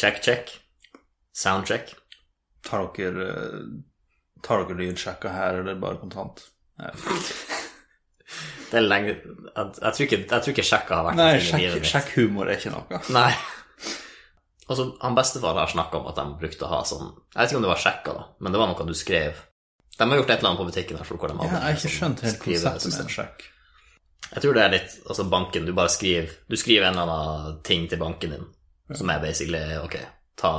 Check, check. Soundcheck. Tar dere, eh, tar dere lydsjekka her, eller bare kontant? Det er lenge Jeg, jeg, tror, ikke, jeg tror ikke sjekka har vært Nei sjekk, livet mitt. sjekkhumor er ikke noe. Nei. Altså, han bestefar har snakka om at de brukte å ha sånn Jeg vet ikke om det var sjekka, da, men det var noe du skrev. De har gjort et eller annet på butikken. her, hvor de Ja, jeg har ikke sånn skjønt helt konseptet med en sjekk. Jeg tror det er litt Altså, banken Du bare skriver Du skriver en eller annen ting til banken din som er basically Ok, ta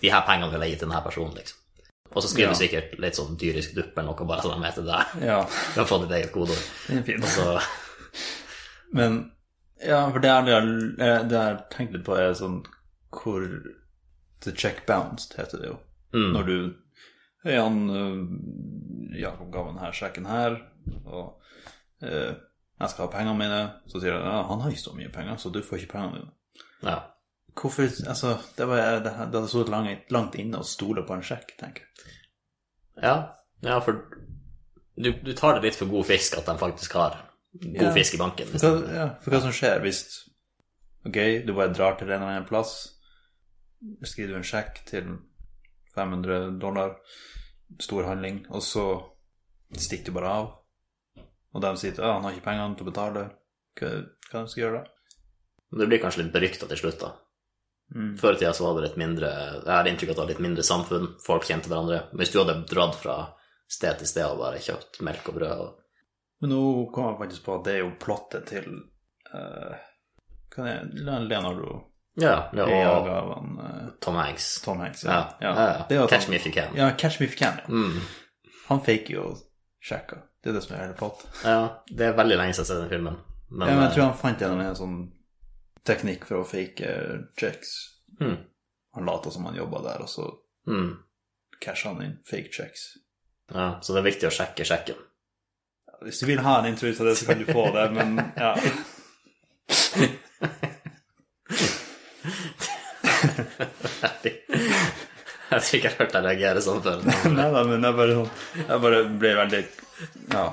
De her pengene vil jeg gi til denne personen, liksom. Og så skriver Ja. du sikkert litt sånn dyrisk dupp eller noe, bare så de vet det der. Ja, Du har fått ditt eget kodeord. fin. Men ja, for det er det jeg, det jeg har tenkt litt på, er sånn hvor The check bounced heter det jo. mm, Når du Hei, han øh, Jakob ga meg denne sjekken her, og eh, jeg skal ha pengene mine. Så sier han ja, han har ikke så mye penger, så du får ikke pengene dine. Ja. Hvorfor Altså, det, var, det, hadde stått langt, langt inne å stole på en sjekk, tenker jeg. Ja, ja for du, du tar det litt for god fisk at de faktisk har god Ja. fisk i banken. For Hva, ja, for hva som skjer hvis Ok, du bare drar til en eller annen plass, skriver du en sjekk til 500 dollar, stor handling, og så stikker du bare av, og de sier at ah, han har ikke pengene til å betale, hva, hva de gjøre da? det blir kanskje litt berykta til slutt, da. Mm. Før i tida så var det litt mindre Jeg har inntrykk av at det var litt mindre samfunn, folk kjente hverandre. Men hvis du hadde dratt fra sted til sted og bare kjøpt melk og brød og Men nå kom jeg faktisk på at det er jo plottet til uh, hva er det? Leonardo Ja, ja og av han eh, Tom Hanks. Tom Hanks. Ja, ja, ja. Catch han- me if you can. Ja, Catch me if you can. Mm. Han faker jo sjekka. Det er det som er hele plottet. Ja, det er veldig lenge siden jeg har sett den filmen. Men, ja, men jeg eh, tror han fant en sånn teknikk for å fake eh, checks. mm, Han lata som han jobba der, og så mm, casha han inn fake checks. ja, så det er viktig å sjekke sjekken. Hvis du vil ha en intro av det, så kan du få det, men ja. jeg tror ikke jeg har hørt deg reagere sånn før. Nei da, men jeg bare, jeg bare ble veldig ja,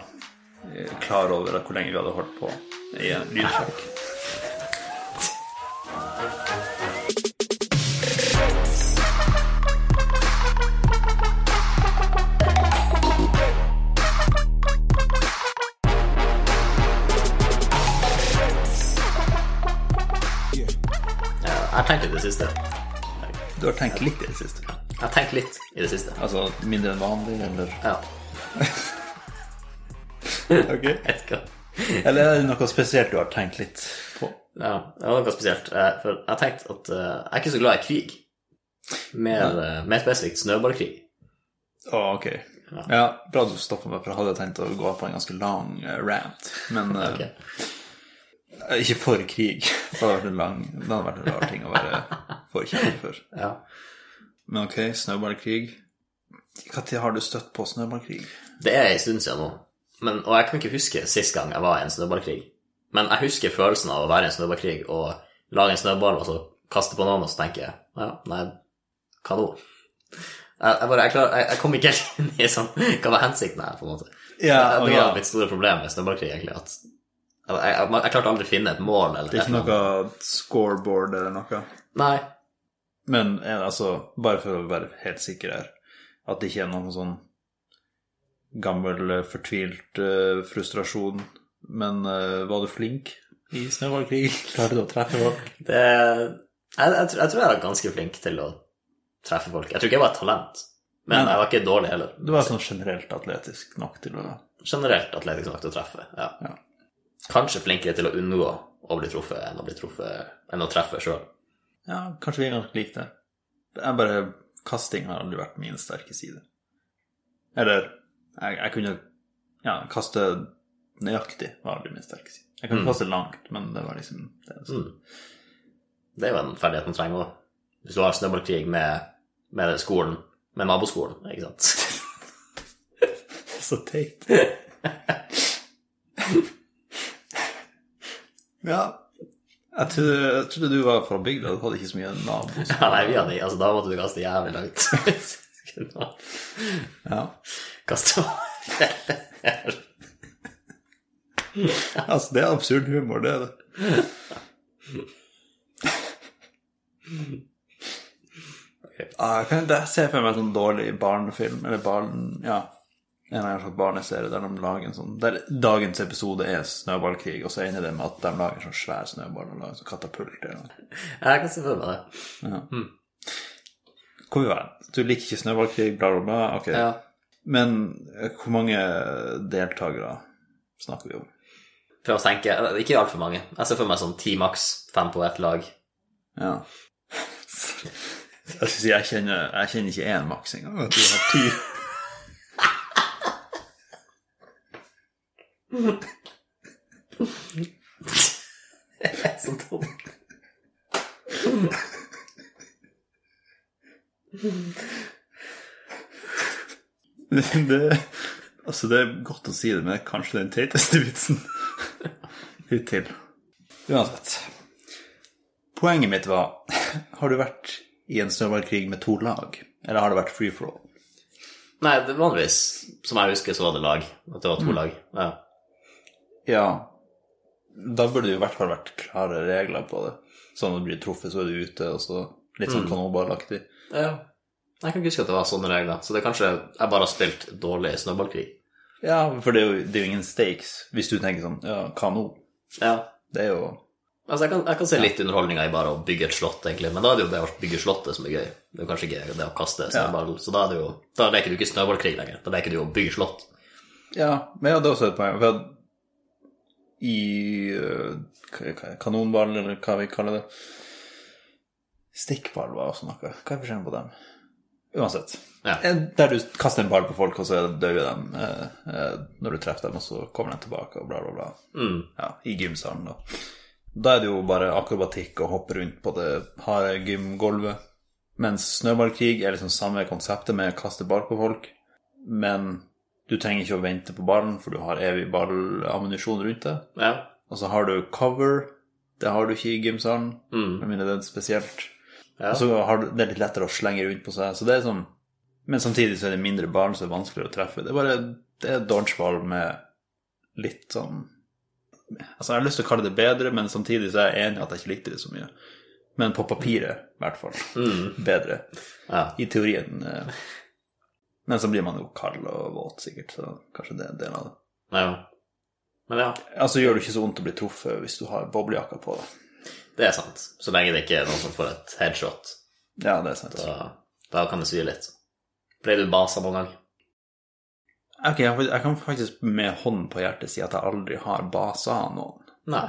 klar over hvor lenge vi hadde holdt på i en lydsjekk. Tenkt litt i det siste? Jeg har tenkt litt i det siste. Altså mindre enn vanlig, eller Ja, Ok. ikke. Eller er det noe spesielt du har tenkt litt på? Ja, det var noe spesielt. Eh, For jeg har tenkt at eh, jeg er ikke så glad i krig. Mer, ja. mer spesifikt snøballkrig. Å, ok. Ja, bra du stoppa meg, for jeg hadde tenkt å gå på en ganske lang eh, rant. Men okay. Ok. ikke for krig. Det hadde vært en lang Det hadde vært en rar ting å være forkjemper for. Ja. Men ok, snøballkrig. Når har du støtt på snøballkrig? Det er en stund siden nå. Men, og jeg kan ikke huske sist gang jeg var i en snøballkrig. Men jeg husker følelsen av å være i en snøballkrig og lage en snøball og så kaste på noen, og så tenker jeg ja, nei, hva nå? Jeg, jeg, bare, jeg, klar, jeg, jeg kom ikke helt inn i sånn Hva var hensikten her, på en måte? Ja, det var ja. mitt store problem med snøballkrig, egentlig. at jeg, jeg, jeg, klarte aldri å finne et mål. Eller Det er ikke noe scoreboard eller noe? Nei. Men eh, altså, bare for å være helt sikker her, at det ikke er noen sånn gammel, eh, fortvilt uh, frustrasjon. Men uh, var du flink i snøballkrig? Klarte du å treffe folk? Det, jeg, jeg, tror- jeg tror jeg var ganske flink til å treffe folk. Jeg tror ikke jeg var et talent, men nei. jeg var ikke dårlig heller. Du var sånn generelt atletisk nok til å Generelt atletisk nok til å treffe. Ja. Ja. Kanskje flinkere til å unngå å bli truffet enn å, bli truffet, enn å treffe sjøl. Ja, kanskje vi er ganske like det. Jeg bare Kasting har aldri vært min sterke side. Eller jeg, jeg kunne Ja, kaste nøyaktig var aldri min sterke side. Jeg kunne Mm. kaste langt, men det var liksom det. Mm. Det er jo en ferdighet man trenger òg. Hvis du har snøballkrig med, med skolen, med naboskolen, ikke sant. Så teit. ja. Jeg trodde, jeg trodde du var fra bygda, du hadde ikke så mye nabo. Ja, nei, vi hadde, altså, da måtte du kaste jævlig langt. Ja. kaste Altså, det er absurd humor, det er det. okay. Ah, jeg kan jeg ser for meg en sånn dårlig barnefilm, eller barn... Ja. En eller annen barneserie der de lager en sånn Der dagens episode er snøballkrig, og så ender det med at de lager en sånn svær snøball og lager en sånn katapult eller noe. Jeg kan se for meg det. Hvor vi var Du liker ikke snøballkrig, bla, bla, bla. Ok. Ja. Men eh, hvor mange deltakere snakker vi om? Prøv å tenke. Ikke altfor mange. Jeg ser for meg sånn ti maks, fem på ett lag. Ja. Jeg skal si, jeg kjenner, jeg kjenner ikke én maks engang. Du har Jeg Så dum. Det, altså, det er godt å si det, men det er kanskje den teiteste vitsen hittil. Uansett. Poenget mitt var Har du vært i en snøballkrig med to lag, eller har det vært free for all? Nei, det vanligvis, som jeg husker, så var det lag. At det var to lag. Ja. Ja. Da burde det jo i hvert fall vært klare regler på det. Sånn at du blir truffet, så er du ute, og så litt sånn kanonballaktig. ja. Jeg kan ikke huske at det var sånne regler. Så det er kanskje jeg bare har spilt dårlig snøballkrig. Ja, for det er, jo, det er jo ingen stakes hvis du tenker sånn Ja, hva nå? Ja. Det er jo Altså, jeg kan, jeg kan se litt underholdninga i bare å bygge et slott, egentlig. Men da er det jo det å bygge slottet som er gøy. Det er kanskje ikke det å kaste snøball. Så da er det jo Da leker du ikke snøballkrig lenger. Da leker du jo å bygge slott. Ja, men ja, det er også et poeng. For i hva- kanonball, eller hva vi kaller det Stikkball var også noe. Hva er forskjellen på dem? Uansett. Ja. Der du kaster en ball på folk, og så dauer de eh, eh, når du treffer dem, og så kommer de tilbake, og bla, bla, bla. Mm. Ja, I gymsalen, da. Da er det jo bare akrobatikk og hoppe rundt på det harde gymgulvet. Mens snøballkrig er liksom samme konseptet med å kaste ball på folk. Men du trenger ikke å vente på ballen, for du har evig ballammunisjon rundt deg. Ja. Og så har du cover. Det har du ikke i gymsalen, Mm. med mindre det er spesielt. Ja. Og så har du, det er litt lettere å slenge rundt på seg. Så det er sånn Men samtidig så er det mindre barn, så det er vanskeligere å treffe. Det er bare det er dodgeball med litt sånn Altså, jeg har lyst til å kalle det bedre, men samtidig så er jeg enig at jeg ikke likte det så mye. Men på papiret, i hvert fall. Bedre. ja. I teorien. eh, Men så blir man jo kald og våt, sikkert, så kanskje det er en del av det. ja. Men ja, Altså gjør det ikke så vondt å bli truffet hvis du har boblejakka på deg. det er sant. Så lenge det ikke er noen som får et headshot, Ja, det er sant. da, da kan det svi litt. Ble du basa noen gang. Ok, jeg jeg kan faktisk med hånden på hjertet si at jeg aldri har basa noen. Nei.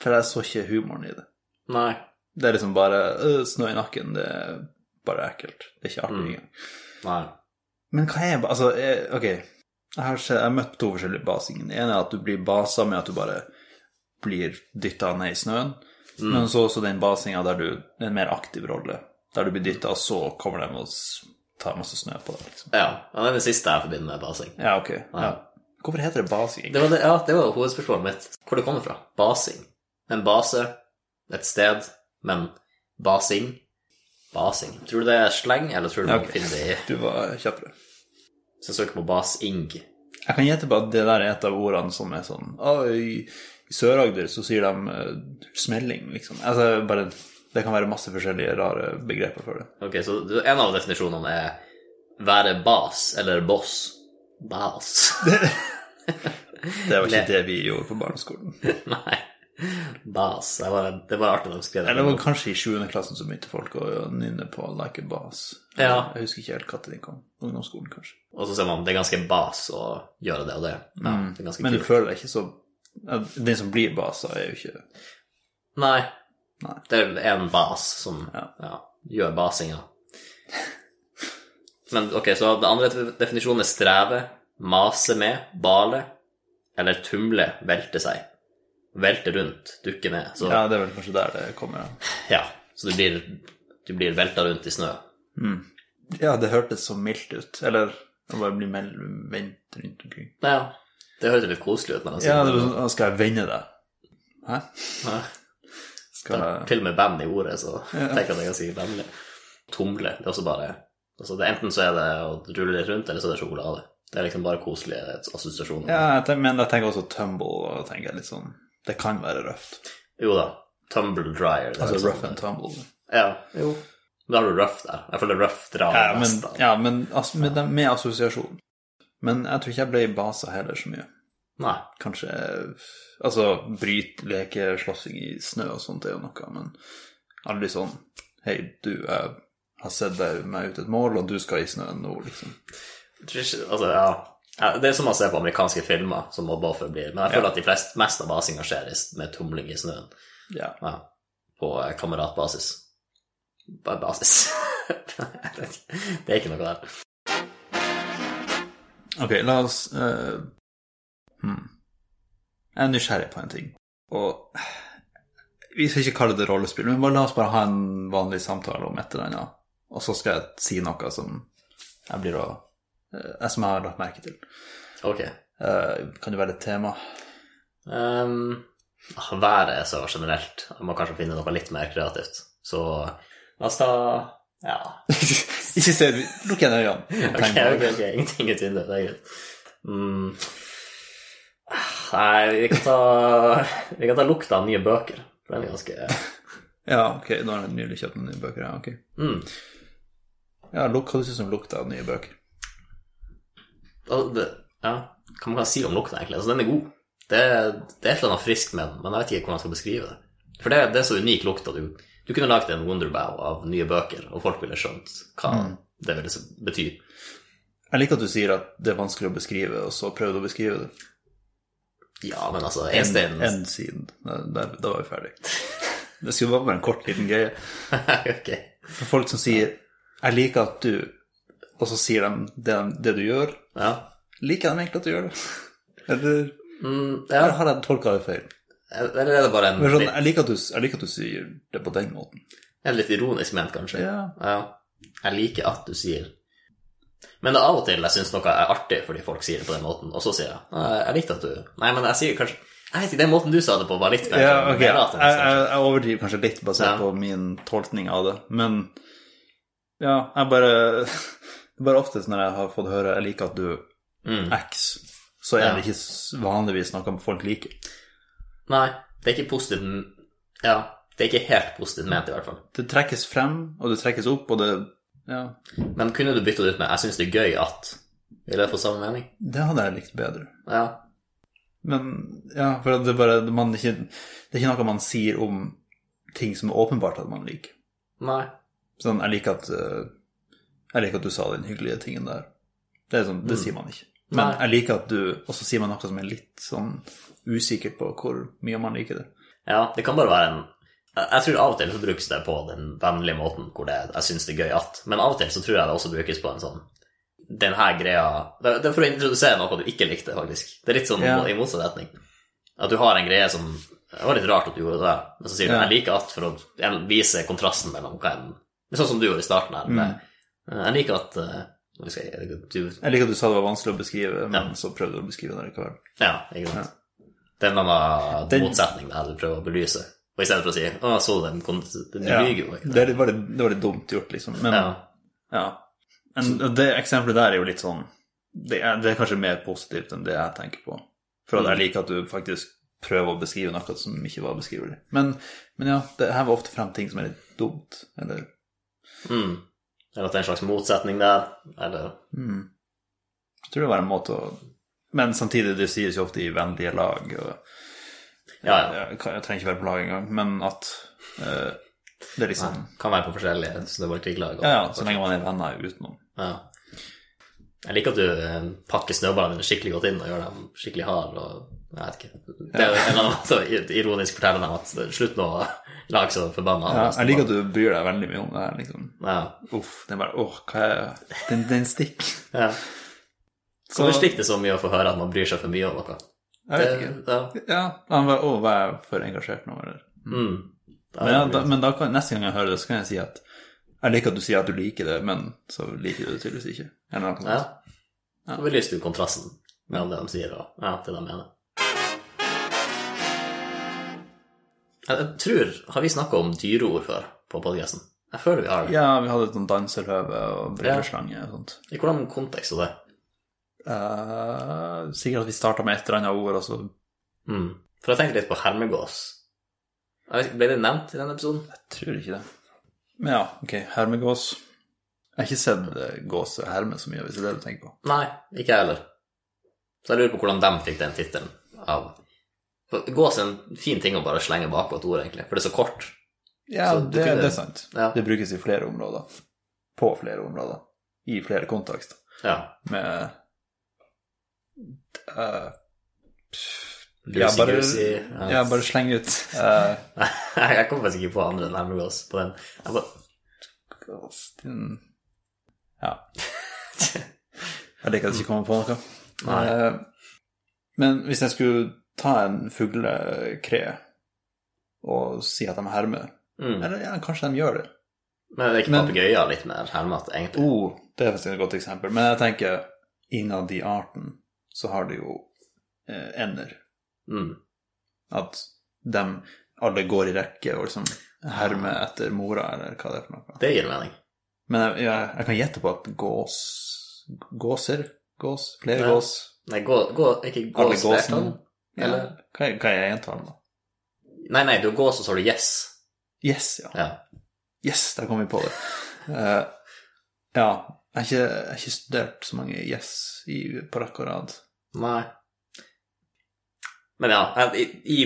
For jeg så ikke humoren i det. Nei. Det er liksom bare øh, snø i nakken. Det er bare ekkelt. Det er ikke artig Mm. engang. Nei. Men hva er Altså, jeg, ok. Jeg har, sett- jeg har møtt to forskjellige basinger. Den ene er at du blir basa med at du bare blir dytta ned i snøen. Men så også den basinga der du Det er en mer aktiv rolle. Der du blir dytta, og så kommer de og tar masse snø på deg. Liksom. Ja, det er det siste jeg forbinder med basing. Ja, ok. Ja. Hvorfor heter det basing? Det var det, ja, det var hovedspørsmålet mitt. Hvor det kommer fra. Basing. En base, et sted, men basing Basing. Tror du det er sleng, eller tror du Ja, man finner det i Du var kjappere. Hvis jeg søker på basing Jeg kan gjette på at det der er et av ordene som er sånn i, i Sør-Agder så sier de uh, smelling, liksom. Altså bare Det kan være masse forskjellige rare begreper for det. Ok, så en av definisjonene er være bas eller boss. Bas. Det var ikke det vi gjorde på barneskolen. Nei. Bas. Det var, det var artig de skrev det. Eller det var kanskje i 7. klassen så begynte folk å nynne på Like a Bass. Ja. Jeg husker ikke helt når den kom. Ungdomsskolen, kanskje. Og så ser man det er ganske bas å gjøre det og det. Ja, det er Mm. Men du kult. føler deg ikke så Den som blir basa, er jo ikke Nei. Nei. Det er en bas som Ja. ja, gjør basinga. Men ok, så den andre definisjonen er streve, mase med, bale, eller tumle, velte seg. Velte rundt, dukker ned. Så ja, Ja, det er vel kanskje der det kommer av. så du blir, du blir velta rundt i snø. Ja, det hørtes så mildt ut. Eller å bare bli vendt rundt omkring. Ja, det høres litt koselig ut. jeg sier Ja, det var sånn, skal jeg vende deg? Hæ? Hæ? Skal jeg Til og med band i ordet, så tenker jeg at jeg kan si vennlig. Tumle, det er også bare altså det, Enten så er det å rulle litt rundt, eller så er det sjokolade. Det er liksom bare koselige assosiasjoner. Ja, jeg tenker, men jeg tenker også tumble, og tenker litt sånn Det kan være røft. Jo da. Tumble dryer. er Altså sånn- rough and tumble. Ja, jo. Da har du rough der. Jeg føler rough drar Ja, men, mest. da. ja, men as med, den- med assosiasjon. Men jeg tror ikke jeg ble i basa heller så mye. Nei. Kanskje Altså, bryt, leke, slåssing i snø og sånt er jo noe, men aldri sånn Hei, du, jeg har sett deg meg ut et mål, og du skal i snøen nå, liksom. Jeg tror ikke, altså, ja. Ja, Det er som man ser på amerikanske filmer som mobbeoffer forblir. men jeg føler at de flest, mest av basinga skjer med tumling i snøen. Ja. Ja. På eh, kameratbasis. Basis. Det er ikke noe der. Ok, la oss uh... hmm. Jeg er nysgjerrig på en ting. Og vi skal ikke kalle det rollespill, men bare la oss bare ha en vanlig samtale om et eller annet. Og så skal jeg si noe som jeg blir å Som jeg har lagt merke til. Ok. Eh, kan det være et tema? Um, været er så generelt. Jeg må kanskje finne noe litt mer kreativt. Så la oss ta Ja. ikke se Lukk igjen øynene. Ok, ok, ok. Ingenting ut vinduet. Det er greit. Mm. Nei, vi kan ta Vi kan ta lukta av nye bøker. For den er ganske Ja, ok, nå har jeg nylig kjøpt noen nye bøker. Ja, ok. mm. Ja, hva du syns om lukta av nye bøker? Det, ja, Hva man kan si om lukta, egentlig? Altså, den er god. Det det er et eller annet friskt med den, men jeg vet ikke hvordan jeg skal beskrive det. For det, det er så unik lukt at du, du kunne lagd en Wonderbow av nye bøker, og folk ville skjønt hva det ville bety. Jeg liker at du sier at det er vanskelig å beskrive, og så prøver du å beskrive det. Ja, men altså, en en, En siden. Da, da- var vi ferdig. Det skulle bare være en kort, liten greie. Ok. For folk som sier 'jeg liker at du', og så sier de det, det du gjør, Ja. liker de egentlig at du gjør det? Eller Mm, eller ja. har jeg tolka det feil? Eller er det bare en sånn, jeg, liker du, jeg liker at du sier det på den måten. en litt ironisk ment, kanskje? Ja. Ja. Jeg liker at du sier Men det er av og til jeg syns noe er artig fordi folk sier det på den måten, og så sier jeg jeg likte at du Nei, men jeg sier kanskje Jeg vet ikke, den måten du sa det på, var litt mer Ja, okay. Jeg, jeg, jeg overdriver kanskje litt basert Ja. på min tolkning av det, men ja, jeg bare bare oftest når jeg har fått høre 'jeg liker at du Mm. X', så er Ja. det ikke vanligvis noe folk liker. Nei, det er ikke positivt Ja, det er ikke helt positivt ment, i hvert fall. Det trekkes frem, og det trekkes opp, og det Ja, Men kunne du bytta det ut med 'jeg syns det er gøy at' Ville jeg få samme mening? det hadde jeg likt bedre. Ja. Men ja, for det er bare man ikke, Det er ikke noe man sier om ting som er åpenbart at man liker. Nei. Sånn, jeg liker at eh, Jeg liker at du sa den hyggelige tingen der. Det sånn, det sier man ikke. Men Nei. jeg liker at du Og så sier man noe som er litt sånn usikker på hvor mye man liker det. Ja, det kan bare være en Jeg tror av og til så brukes det på den vennlige måten hvor det, jeg syns det er gøy at Men av og til så tror jeg det også brukes på en sånn Den her greia Det det er for å introdusere noe du ikke likte, faktisk. Det er litt sånn yeah. i motsatt retning. At du har en greie som Det var litt rart at du gjorde det, men så sier du yeah. 'jeg liker at' for å vise kontrasten mellom hva en Sånn som du gjorde i starten her. Med, Mm. Jeg liker at eh, jeg, skal jeg, du, Jeg liker at du sa det var vanskelig å beskrive, men Ja. så prøvde du å beskrive det likevel. Ja, ikke sant. Det er en annen Den- motsetning der du prøver å belyse. Og i stedet for å si 'Å, så du den Du Ja. lyver jo ikke'. Det, det, var litt, det var litt dumt gjort, liksom. Men Ja. ja. En, det eksempelet der er jo litt sånn det er, det er kanskje mer positivt enn det jeg tenker på. For at jeg liker at du faktisk prøver å beskrive noe som ikke var beskrivelig. Men, men ja, det her var ofte frem ting som er litt dumt. Eller Mm. Eller at det er en slags motsetning der. Eller Jeg tror det var en måte å Men samtidig, det sies jo ofte i vennlige lag. Og, Ja, ja. jeg, jeg trenger ikke være på lag engang, men at uh, det er liksom Kan være på forskjellige snøballkrigglag. og- Ja, ja, så lenge man er venner utenom. Ja. Jeg liker at du eh, pakker snøballene dine skikkelig godt inn og gjør dem skikkelig harde. og jeg vet ikke. Det er en eller annen måte å ironisk fortelle dem at slutt nå å lage så forbanna Ja, jeg liker at du bryr deg veldig mye om det her, liksom. Ja. Uff, er bare Åh, hva er Den, den stikk. ja. Så- Hvorfor stikker det så mye å få høre at man bryr seg for mye om noe? Jeg vet ikke. Det, ja. Ja, han bare Å, var jeg for engasjert nå, eller? Mm. Da Men, ja, da, men da kan, neste gang jeg hører det, så kan jeg si at jeg liker at du sier at du liker det, men så liker du det tydeligvis ikke. Eller noe sånt. Ja. Så belyser du kontrasten mellom det de sier og ja, det de mener. Jeg tror Har vi snakka om dyreord før på podkasten? Jeg føler vi har det. Ja, vi hadde noen danserhøve og brilleslange og sånt. I hvordan kontekst var det? Uh, sikkert at vi starta med et eller annet ord, og så Mm. For jeg tenker litt på hermegås. Vet Ble det nevnt i den episoden? Jeg tror ikke det. Men ja, ok, hermegås. Jeg har ikke sett gås og herme så mye, hvis det er det du tenker på. Nei, ikke jeg heller. Så jeg lurer på hvordan de fikk den tittelen av Gås er en fin ting å bare slenge bakpå et ord, egentlig, for det er så kort. Ja, Så det, kunne- det er sant. Ja. Det brukes i flere områder. På flere områder. I flere kontekster. Ja. Med eh, Ja, bare, Lucy, ja, bare sleng ut. Uh, jeg kommer faktisk ikke på andre enn Hermegås på den. Jeg bare Ja. Jeg liker at jeg ikke kommer på noe. Eh, men hvis jeg skulle ta en fuglekre og si at de hermer mm. Eller ja, kanskje de gjør det. Men det er ikke papegøyer litt mer hermete, egentlig? Oh, det er faktisk et godt eksempel. Men jeg tenker innad i arten så har du jo eh, ender. Mm. At de alle går i rekke og liksom hermer etter mora, eller hva det er for noe. Det gir mening. Men jeg, jeg, jeg kan gjette på at gås Gåser? Gås? Flere Ja. gås? Nei, gå, gå, ikke gås gåsene? Ja. Eller? Hva er, hva er da? Nei, nei, du går, så sa du yes. Yes, ja. Ja. Yes, der kom vi på det. Uh, ja. Jeg har ikke, jeg har ikke studert så mange yes i, på rekke og rad. Nei. Men ja, i,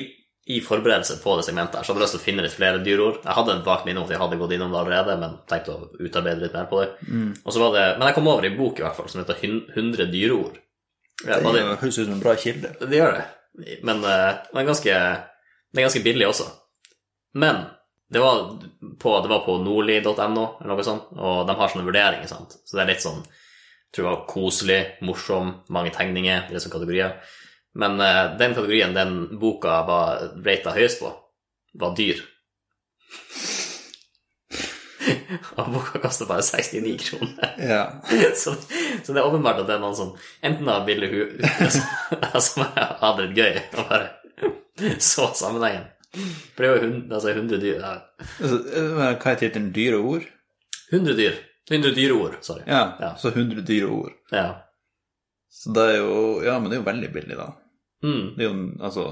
i forberedelse på det segmentet her, så hadde jeg lyst til å finne litt flere dyreord. Jeg hadde en vagt minne om at jeg hadde gått innom det allerede, men tenkte å utarbeide litt mer på det. Mm. Og så var det, Men jeg kom over en bok i hvert fall som heter 100 dyreord. Ja, Det det, høres ut som en bra kilde. det gjør det, men uh, det er ganske, det er ganske billig også. Men det var på, det på nordli.no eller noe sånt, og de har sånne vurderinger, sant. Så det er litt sånn jeg tror det var koselig, morsom, mange tegninger, det sånne kategorier. Men uh, den kategorien den boka var rata høyest på, var dyr. og boka koster bare 69 kroner. Ja. så, så det er åpenbart at det er noen som enten har ville hu som har det gøy, og bare så sammenhengen. For det er jo 100, altså 100 dyr ja. Altså, eh, hva er tittelen? Dyre ord? 100 dyr. 100 dyreord, sorry. Ja, Ja. så 100 dyre ord. Ja. Så det er jo Ja, men det er jo veldig billig, da. Mm. Det er jo altså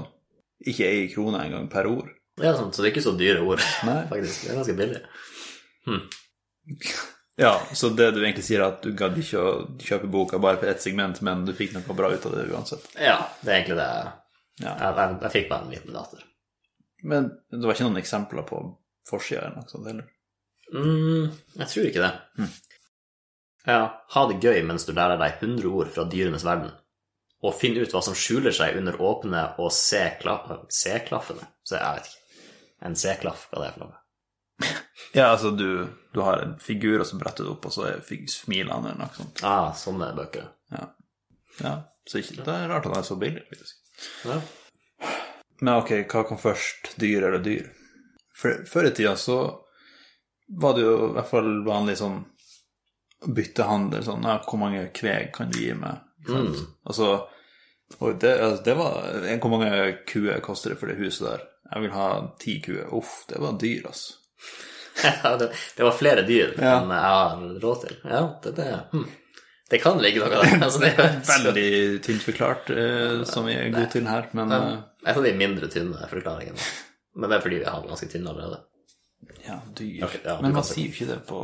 ikke ei krone engang per ord. ja sant, så det er ikke så dyre ord, Nei. faktisk. Det er ganske billig. Ja, så det du egentlig sier, er at du gadd ikke å kjøpe boka bare på ett segment, men du fikk noe bra ut av det uansett. Ja, det er egentlig det. Ja. Jeg, jeg, jeg fikk bare en liten datter. Men det var ikke noen eksempler på forsida eller noe sånt heller? Mm, jeg tror ikke det. Hmm. Ja, ha det gøy mens du lærer deg 100 ord fra dyrenes verden. Og finn ut hva som skjuler seg under åpne og C-klaffene. Jeg vet ikke. En C-klaff, hva det er for noe. Ja, altså du, du har en figur, og så bretter du opp, og så er smiler han eller noe sånt. Ah, sånne bøker. Ja, så ikke, det er rart at han er så billig, faktisk. Ja. Men ok, hva kom først, dyr eller dyr? For, før i tida så var det jo i hvert fall vanlig sånn byttehandel, sånn, ja, hvor mange kveg kan du gi meg? Mm. Altså, og det, altså, det var, hvor mange kuer koster det for det huset der? Jeg vil ha ti kuer. Uff, det var dyr, altså. Ja, det, det var flere dyr Ja. enn jeg har råd til. Ja, det, det, hm. det kan ligge noe der. Altså, det er Veldig tynt forklart, eh, som vi er gode til her, men eh, Et av de mindre tynne forklaringene. Men det er fordi vi har ganske tynne allerede. ja, dyr. Okay, ja, men man sier jo ikke det på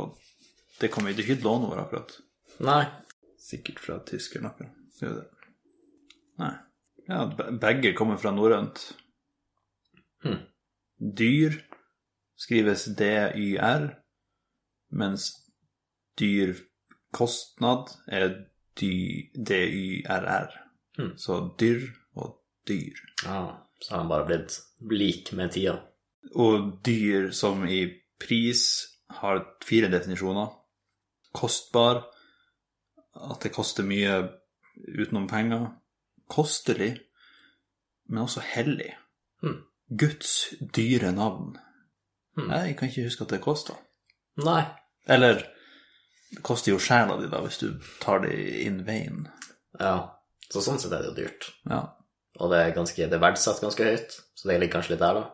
Det kommer jo ikke et låneord, akkurat. Nei. Sikkert fra tyskeren, akkurat. Gjør det? Nei. Ja, begge kommer fra norrønt. Hmm. Dyr skrives D-Y-R, mens dyrkostnad er dyrr. Hmm. Så dyr og dyr. Ah, så har han bare blitt lik med tida. Og dyr som i pris har fire definisjoner. Kostbar, at det koster mye utenom penger. Kostelig, men også hellig. Hmm. Guds dyre navn. Hmm. Jeg kan ikke huske at det kosta. Nei. Eller det koster jo sjela di, da, hvis du tar det in veien. Ja, så sånn sett er det jo dyrt. Ja. Og det er, ganske, det er verdsatt ganske høyt, så det ligger kanskje litt der, da.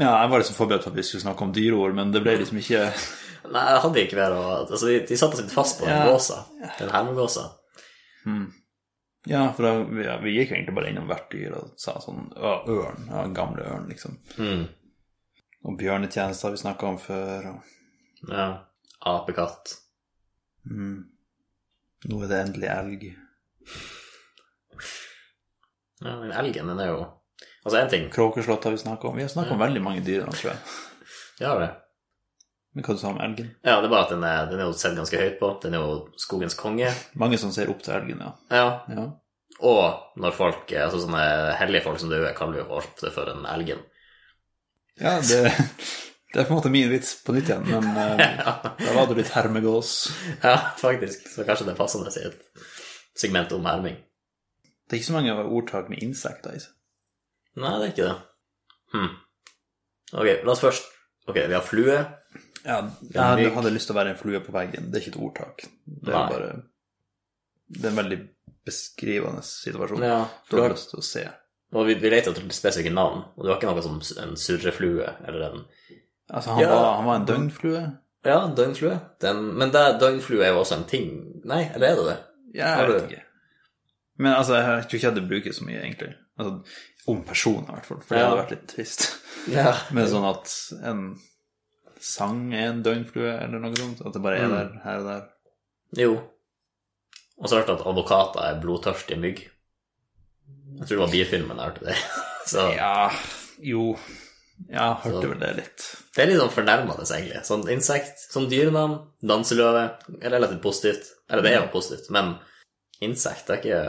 ja, jeg var liksom forberedt på at vi skulle snakke om dyreord, men det ble liksom ikke Nei, jeg hadde ikke mer å Altså, de, de satte seg fast på den Ja. gåsa. Den hermegåsa. Hmm. Ja, for da, vi, ja, vi gikk egentlig bare innom hvert dyr og sa sånn ørn. Ja, gamle ørn, liksom. Mm. Og bjørnetjenester har vi snakka om før. Og, Ja. Apekatt. mm, nå er det endelig elg. Ja, men elgen, den er jo Altså, én ting Kråkeslott har vi snakka om. Vi har snakka om veldig mange dyr tror jeg. Ja, det. Men hva du sa om elgen? Ja, det er bare at den er, den er jo sett ganske høyt på. Den er jo skogens konge. Mange som ser opp til elgen, ja. Ja. ja. Og når folk, altså sånne hellige folk som du er, kaller jo ofte for en elgen. Ja, det, det er på en måte min vits på nytt igjen, men ja. da var du litt hermegås. Ja, faktisk. Så kanskje det er passende i et segment om herming. Det er ikke så mange ordtak med insekter i seg. Nei, det er ikke det. Hm. Ok, la oss først Ok, vi har flue. Ja, jeg hadde, hadde lyst til å være en flue på veggen. Det er ikke et ordtak. Det er Nei. bare Det er en veldig beskrivende situasjon. Ja, Du har, lyst til å se. Og vi, vi leter etter spesifikke navn, og det var ikke noe som en surreflue eller en Altså, han, Ja. var, han var en døgnflue. Ja, døgnflue. Den, men det, døgnflue er jo også en ting. Nei, eller er det det? Ja, jeg vet ikke. Men altså, jeg tror ikke jeg hadde brukt så mye, egentlig. Altså, om personer, i hvert fall. For det hadde vært litt trist. Ja. Men sånn at en sang er en døgnflue, eller noe sånt. At det bare er Mm. der her og der. Jo. Og så har jeg hørt at advokater er blodtørstige mygg. Jeg tror det var bifilmen jeg hørte det. Så Ja, jo Ja, hørte Så- vel det litt. det er litt sånn fornærmende, egentlig. Sånn insekt, sånn dyrenavn, danseløve, er relativt positivt. Eller det er jo positivt, men insekt er ikke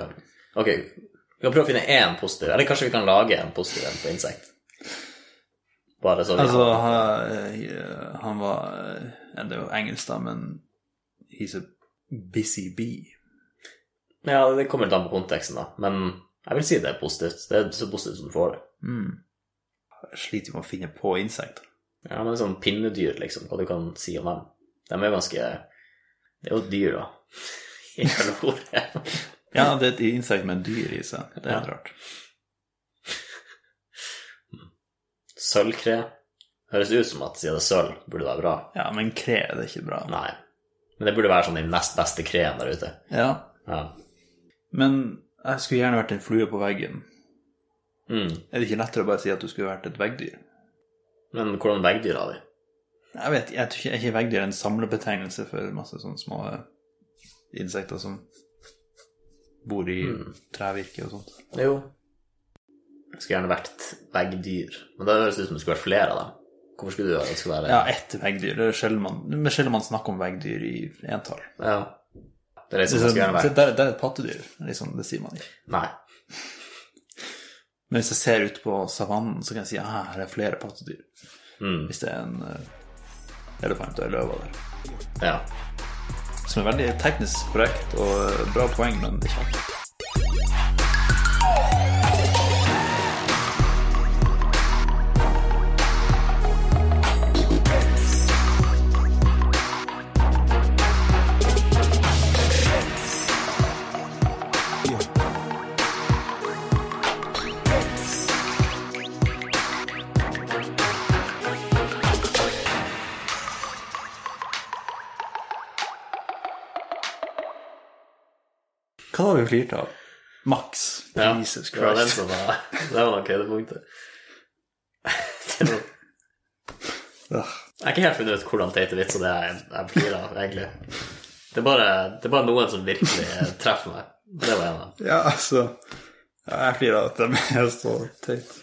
Ok, vi kan prøve å finne én positiv, eller kanskje vi kan lage en positiv en på insekt. Bare så vi Altså, han, eh, han var eh, Det er jo engelsk, da, men He's a busy bee. Ja, det kommer litt an på konteksten, da. Men jeg vil si det er positivt. Det er så positivt som du får det. Mm. Jeg sliter med å finne på insekter. Ja, men sånn pinnedyr, liksom, hva du kan si om dem. De er jo ganske Det er jo dyr, da. I ordet. Ja, det er et insekt med en dyr i seg. Det er Ja. rart. Sølvkre. Høres ut som at siden det er sølv, burde det være bra. Ja, men kre det er ikke bra. Nei. Men det burde være sånn den nest beste kreen der ute. Ja, Ja. men jeg skulle gjerne vært en flue på veggen. Mm. Er det ikke lettere å bare si at du skulle vært et veggdyr? Men hvordan veggdyr har vi? Jeg vet, jeg tror ikke, er ikke veggdyr en samlebetegnelse for masse sånne små eh, insekter som bor i trevirke og sånt. Jo. Jeg skulle gjerne vært veggdyr. Men da høres det ut som det skulle vært flere av dem. Hvorfor skulle du ønske å være Ja, ett veggdyr. Det er sjelden man, man snakker om veggdyr i entall. Ja. Det er Det, som liksom, skal gjerne være. det, det er et pattedyr. Liksom, det sier man ikke. Nei. Men hvis jeg ser ut på savannen, så kan jeg si at her er flere pattedyr. Mm. Hvis det er en uh, elefant og en løve der. Ja. Som er veldig teknisk korrekt og eh, bra poeng, men ikke alltid. Vi flirte av? Max. ja. Jesus Det var den som var Det var nok høydepunktet. Jeg har ikke helt funnet ut hvordan teite vitser det er jeg, flirer av, egentlig. Det er, bare, det er bare noen som virkelig treffer meg. Det var en av dem. Ja, altså Jeg flirer av at de er så teit.